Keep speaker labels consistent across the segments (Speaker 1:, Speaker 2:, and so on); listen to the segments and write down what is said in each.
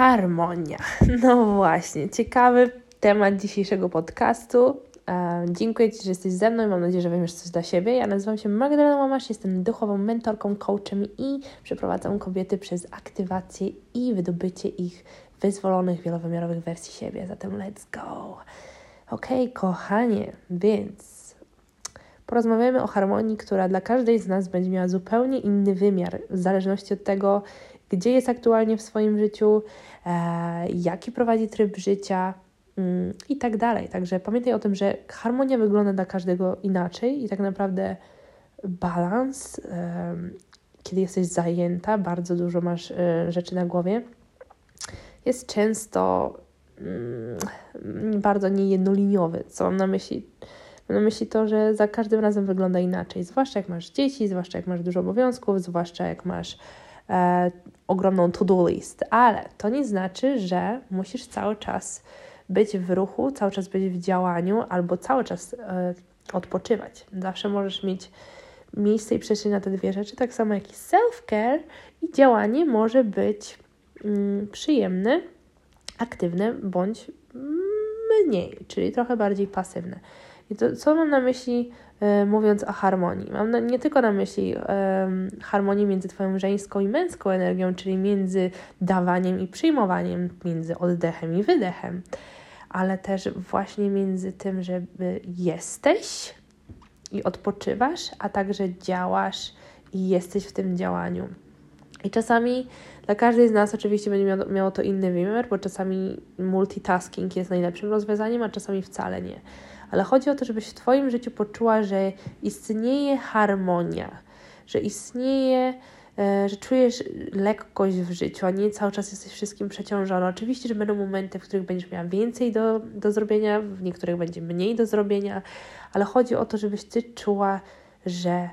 Speaker 1: Harmonia. No właśnie, ciekawy temat dzisiejszego podcastu. Dziękuję Ci, że jesteś ze mną i mam nadzieję, że weźmiesz coś dla siebie. Ja nazywam się Magdalena Mamasz, jestem duchową mentorką, coachem i przeprowadzam kobiety przez aktywację i wydobycie ich wyzwolonych, wielowymiarowych wersji siebie. Zatem let's go! Ok, kochanie, więc porozmawiamy o harmonii, która dla każdej z nas będzie miała zupełnie inny wymiar, w zależności od tego, gdzie jest aktualnie w swoim życiu, e, jaki prowadzi tryb życia mm, i tak dalej. Także pamiętaj o tym, że harmonia wygląda dla każdego inaczej i tak naprawdę balans, kiedy jesteś zajęta, bardzo dużo masz e, rzeczy na głowie, jest często mm, bardzo niejednoliniowy. Co mam na myśli? Mam na myśli to, że za każdym razem wygląda inaczej, zwłaszcza jak masz dzieci, zwłaszcza jak masz dużo obowiązków, zwłaszcza jak masz e, ogromną to-do list, ale to nie znaczy, że musisz cały czas być w ruchu, cały czas być w działaniu albo cały czas e, odpoczywać. Zawsze możesz mieć miejsce i przestrzeń na te dwie rzeczy, tak samo jak i self-care i działanie może być mm, przyjemne, aktywne bądź mniej, czyli trochę bardziej pasywne. I to, co mam na myśli E, mówiąc o harmonii. Mam na, nie tylko na myśli um, harmonii między Twoją żeńską i męską energią, czyli między dawaniem i przyjmowaniem, między oddechem i wydechem, ale też właśnie między tym, żeby jesteś i odpoczywasz, a także działasz i jesteś w tym działaniu. I czasami dla każdej z nas oczywiście będzie miało, to inny wymiar, bo czasami multitasking jest najlepszym rozwiązaniem, a czasami wcale nie ale chodzi o to, żebyś w Twoim życiu poczuła, że istnieje harmonia, że istnieje, e, że czujesz lekkość w życiu, a nie cały czas jesteś wszystkim przeciążona. Oczywiście, że będą momenty, w których będziesz miała więcej do, do zrobienia, w niektórych będzie mniej do zrobienia, ale chodzi o to, żebyś Ty czuła, że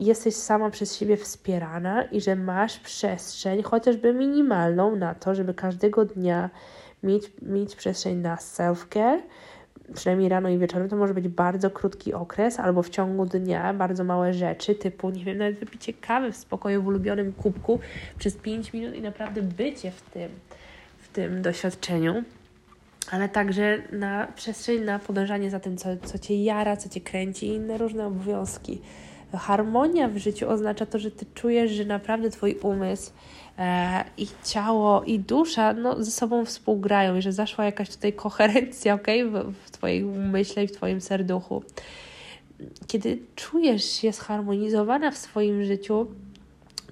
Speaker 1: jesteś sama przez siebie wspierana i że masz przestrzeń, chociażby minimalną, na to, żeby każdego dnia mieć, mieć przestrzeń na self-care, przynajmniej rano i wieczorem, to może być bardzo krótki okres, albo w ciągu dnia bardzo małe rzeczy, typu, nie wiem, nawet wypicie kawy w spokoju w ulubionym kubku przez 5 minut i naprawdę bycie w tym, w tym doświadczeniu, ale także na przestrzeń na podążanie za tym, co, co Cię jara, co Cię kręci i inne różne obowiązki. Harmonia w życiu oznacza to, że Ty czujesz, że naprawdę Twój umysł e, i ciało, i dusza no, ze sobą współgrają i że zaszła jakaś tutaj koherencja okay, w, w Twojej umyśle i w Twoim serduchu. Kiedy czujesz się zharmonizowana w swoim życiu,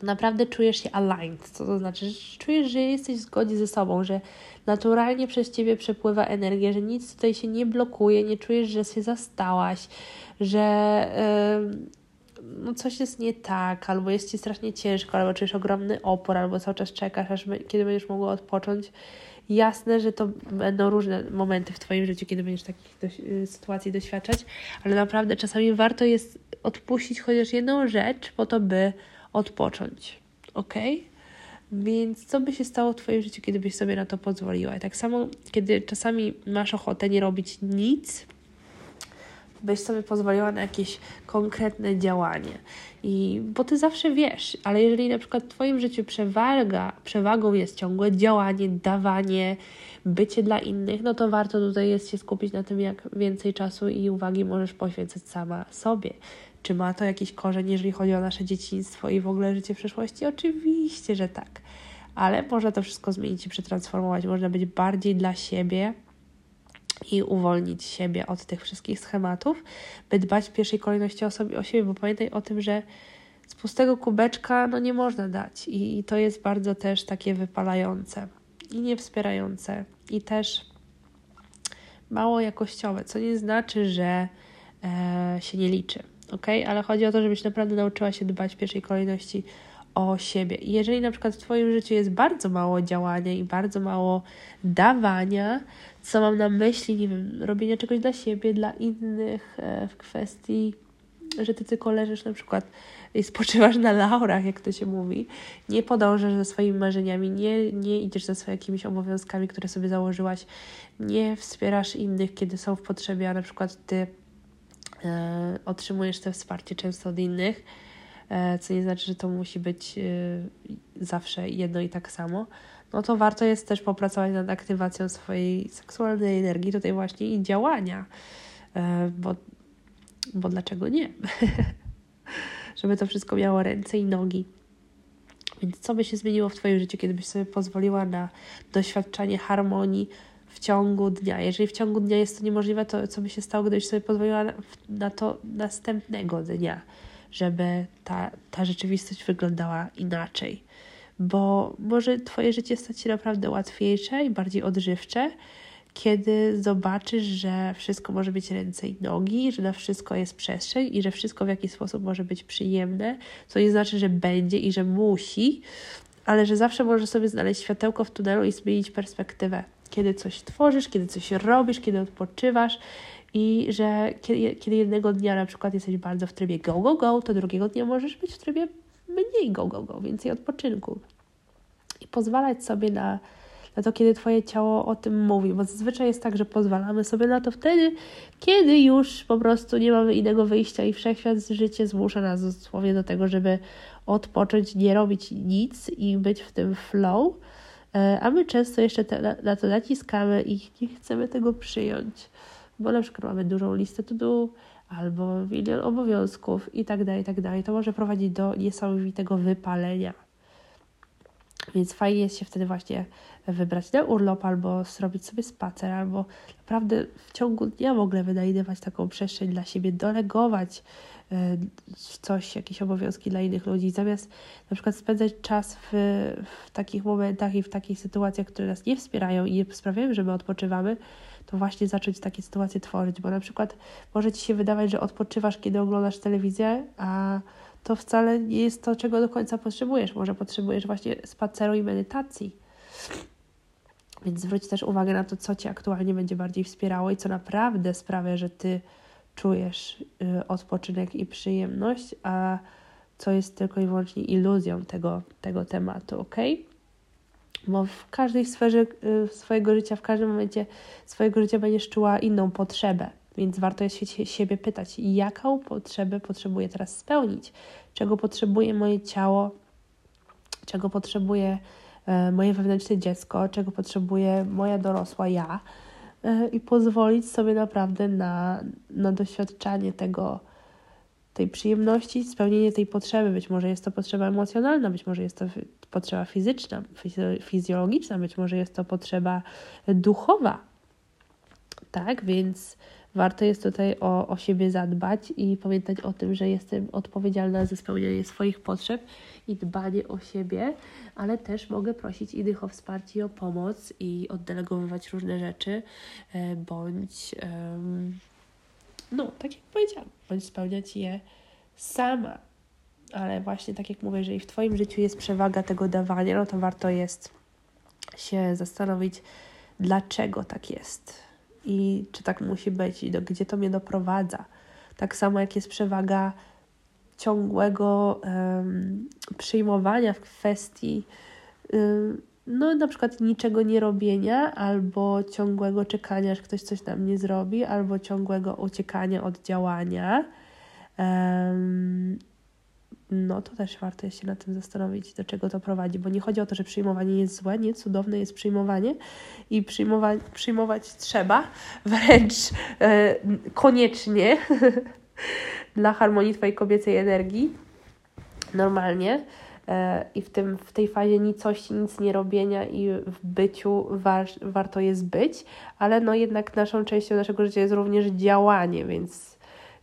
Speaker 1: naprawdę czujesz się aligned, co to znaczy, że czujesz, że jesteś w zgodzie ze sobą, że naturalnie przez Ciebie przepływa energia, że nic tutaj się nie blokuje, nie czujesz, że się zastałaś, że no coś jest nie tak, albo jest Ci strasznie ciężko, albo czujesz ogromny opór, albo cały czas czekasz, aż kiedy będziesz mogła odpocząć. Jasne, że to będą różne momenty w Twoim życiu, kiedy będziesz takich y, sytuacji doświadczać, ale naprawdę czasami warto jest odpuścić chociaż jedną rzecz po to, by odpocząć. Ok? Więc co by się stało w Twoim życiu, kiedy byś sobie na to pozwoliła? I tak samo, kiedy czasami masz ochotę nie robić nic, byś sobie pozwoliła na jakieś konkretne działanie. I bo ty zawsze wiesz, ale jeżeli na przykład w Twoim życiu przewaga, przewagą jest ciągłe działanie, dawanie, bycie dla innych, no to warto tutaj jest się skupić na tym, jak więcej czasu i uwagi możesz poświęcać sama sobie. Czy ma to jakiś korzeń, jeżeli chodzi o nasze dzieciństwo i w ogóle życie w przeszłości? Oczywiście, że tak. Ale można to wszystko zmienić i przetransformować. Można być bardziej dla siebie, i uwolnić siebie od tych wszystkich schematów, by dbać w pierwszej kolejności o, sobie, o siebie, bo pamiętaj o tym, że z pustego kubeczka no nie można dać i, i to jest bardzo też takie wypalające i niewspierające i też mało jakościowe, co nie znaczy, że e, się nie liczy, ok? Ale chodzi o to, żebyś naprawdę nauczyła się dbać w pierwszej kolejności o siebie. I jeżeli na przykład w Twoim życiu jest bardzo mało działania i bardzo mało dawania, co mam na myśli, nie wiem, robienia czegoś dla siebie, dla innych e, w kwestii, że Ty tylko leżysz na przykład i spoczywasz na laurach, jak to się mówi, nie podążasz za swoimi marzeniami, nie, nie idziesz za swoimi jakimiś obowiązkami, które sobie założyłaś, nie wspierasz innych, kiedy są w potrzebie, a na przykład Ty e, otrzymujesz to wsparcie często od innych, co nie znaczy, że to musi być e, zawsze jedno i tak samo, no to warto jest też popracować nad aktywacją swojej seksualnej energii, tutaj właśnie i działania, e, bo, bo dlaczego nie? Żeby to wszystko miało ręce i nogi. Więc co by się zmieniło w Twoim życiu, kiedy byś sobie pozwoliła na doświadczanie harmonii w ciągu dnia? Jeżeli w ciągu dnia jest to niemożliwe, to co by się stało, gdybyś sobie pozwoliła na to następnego dnia, żeby ta, ta rzeczywistość wyglądała inaczej? Bo może Twoje życie stać się naprawdę łatwiejsze i bardziej odżywcze, kiedy zobaczysz, że wszystko może być ręce i nogi, że na wszystko jest przestrzeń i że wszystko w jakiś sposób może być przyjemne, co nie znaczy, że będzie i że musi, ale że zawsze możesz sobie znaleźć światełko w tunelu i zmienić perspektywę. Kiedy coś tworzysz, kiedy coś robisz, kiedy odpoczywasz i że kiedy, kiedy jednego dnia na przykład jesteś bardzo w trybie go, go, go, to drugiego dnia możesz być w trybie mniej go, go, go, więcej odpoczynku. I pozwalać sobie na na to, kiedy Twoje ciało o tym mówi, bo zazwyczaj jest tak, że pozwalamy sobie na to wtedy, kiedy już po prostu nie mamy innego wyjścia i wszechświat życie zmusza nas dosłownie do tego, żeby odpocząć, nie robić nic i być w tym flow, e, a my często jeszcze te, na, na, to naciskamy i nie chcemy tego przyjąć, bo na przykład mamy dużą listę to do, albo milion obowiązków i tak dalej, i tak dalej. To może prowadzić do niesamowitego wypalenia. Więc fajnie jest się wtedy właśnie wybrać na urlop, albo zrobić sobie spacer, albo naprawdę w ciągu dnia w ogóle wynajdywać taką przestrzeń dla siebie, dolegować e, coś, jakieś obowiązki dla innych ludzi, zamiast na przykład spędzać czas w, w takich momentach i w takich sytuacjach, które nas nie wspierają i nie sprawiają, że my odpoczywamy, to właśnie zacząć takie sytuacje tworzyć, bo na przykład może Ci się wydawać, że odpoczywasz, kiedy oglądasz telewizję, a to wcale nie jest to, czego do końca potrzebujesz. Może potrzebujesz właśnie spaceru i medytacji. Więc zwróć też uwagę na to, co Cię aktualnie będzie bardziej wspierało i co naprawdę sprawia, że Ty czujesz y, odpoczynek i przyjemność, a co jest tylko i wyłącznie iluzją tego, tego tematu, ok? Bo w każdej sferze y, swojego życia, w każdym momencie swojego życia będziesz czuła inną potrzebę. Więc warto jest się siebie pytać, jaką potrzebę potrzebuję teraz spełnić, czego potrzebuje moje ciało, czego potrzebuje e, moje wewnętrzne dziecko, czego potrzebuje moja dorosła ja i pozwolić sobie naprawdę na, na doświadczanie tego, tej przyjemności, spełnienie tej potrzeby. Być może jest to potrzeba emocjonalna, być może jest to potrzeba fizyczna, fizjologiczna, być może jest to potrzeba duchowa. Tak, więc warto jest tutaj o, o siebie zadbać i pamiętać o tym, że jestem odpowiedzialna za spełnianie swoich potrzeb i dbanie o siebie, ale też mogę prosić innych o wsparcie i o pomoc i oddelegowywać różne rzeczy, e, bądź, no, tak jak powiedziałam, bądź spełniać je sama. Ale właśnie tak jak mówię, jeżeli w Twoim życiu jest przewaga tego dawania, no to warto jest się zastanowić, dlaczego tak jest i czy tak musi być i do, gdzie to mnie doprowadza. Tak samo jak jest przewaga ciągłego um, przyjmowania w kwestii um, no na przykład niczego nie robienia, albo ciągłego czekania, aż ktoś coś nam nie zrobi, albo ciągłego uciekania od działania. Um, no to też warto się nad tym zastanowić, do czego to prowadzi, bo nie chodzi o to, że przyjmowanie jest złe, nie, cudowne jest przyjmowanie i przyjmować, przyjmować trzeba, wręcz e, koniecznie dla harmonii Twojej kobiecej energii, normalnie. E, I w, tym, w tej fazie nicości, nic nie robienia i w byciu war, warto jest być, ale no jednak naszą częścią naszego życia jest również działanie, więc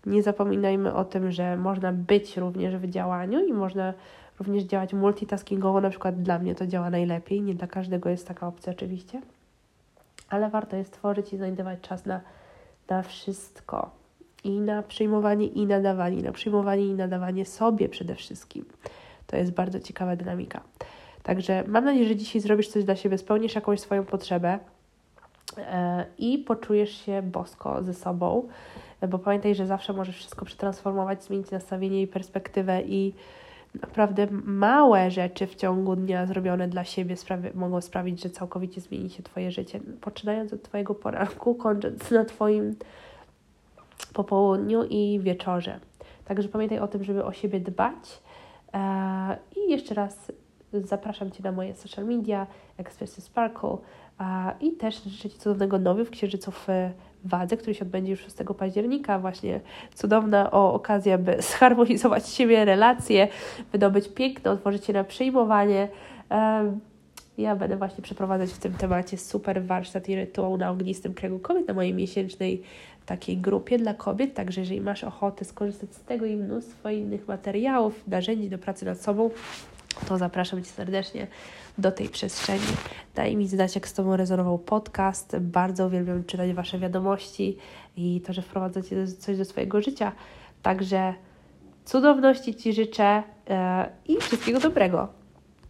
Speaker 1: nie zapominajmy o tym, że można być również w działaniu i można również działać multitaskingowo. Na przykład dla mnie to działa najlepiej, nie dla każdego jest taka opcja oczywiście, ale warto jest tworzyć i znajdować czas na, na wszystko. I na przyjmowanie i nadawanie, na przyjmowanie i nadawanie sobie przede wszystkim. To jest bardzo ciekawa dynamika. Także mam nadzieję, że dzisiaj zrobisz coś dla siebie, spełnisz jakąś swoją potrzebę e, i poczujesz się bosko ze sobą bo pamiętaj, że zawsze możesz wszystko przetransformować, zmienić nastawienie i perspektywę i naprawdę małe rzeczy w ciągu dnia zrobione dla siebie sprawi mogą sprawić, że całkowicie zmieni się Twoje życie. Poczynając od Twojego poranku, kończąc na Twoim popołudniu i wieczorze. Także pamiętaj o tym, żeby o siebie dbać. E, I jeszcze raz zapraszam Cię na moje social media, Expressy Sparkle i też życzę Ci cudownego nowy w Księżycu w Wadze, który się odbędzie już 6 października. Właśnie cudowna o okazja, by zharmonizować siebie, relacje, wydobyć piękno, otworzyć się na przyjmowanie. Ja będę właśnie przeprowadzać w tym temacie super warsztat i rytuał na ognistym kręgu kobiet na mojej miesięcznej takiej grupie dla kobiet, także jeżeli masz ochotę skorzystać z tego i mnóstwo innych materiałów, narzędzi do pracy nad sobą, to zapraszam Cię serdecznie do tej przestrzeni. Daj mi znać, jak z Tobą rezonował podcast. Bardzo uwielbiam czytać Wasze wiadomości i to, że wprowadzacie coś do swojego życia. Także cudowności Ci życzę yy, i wszystkiego dobrego.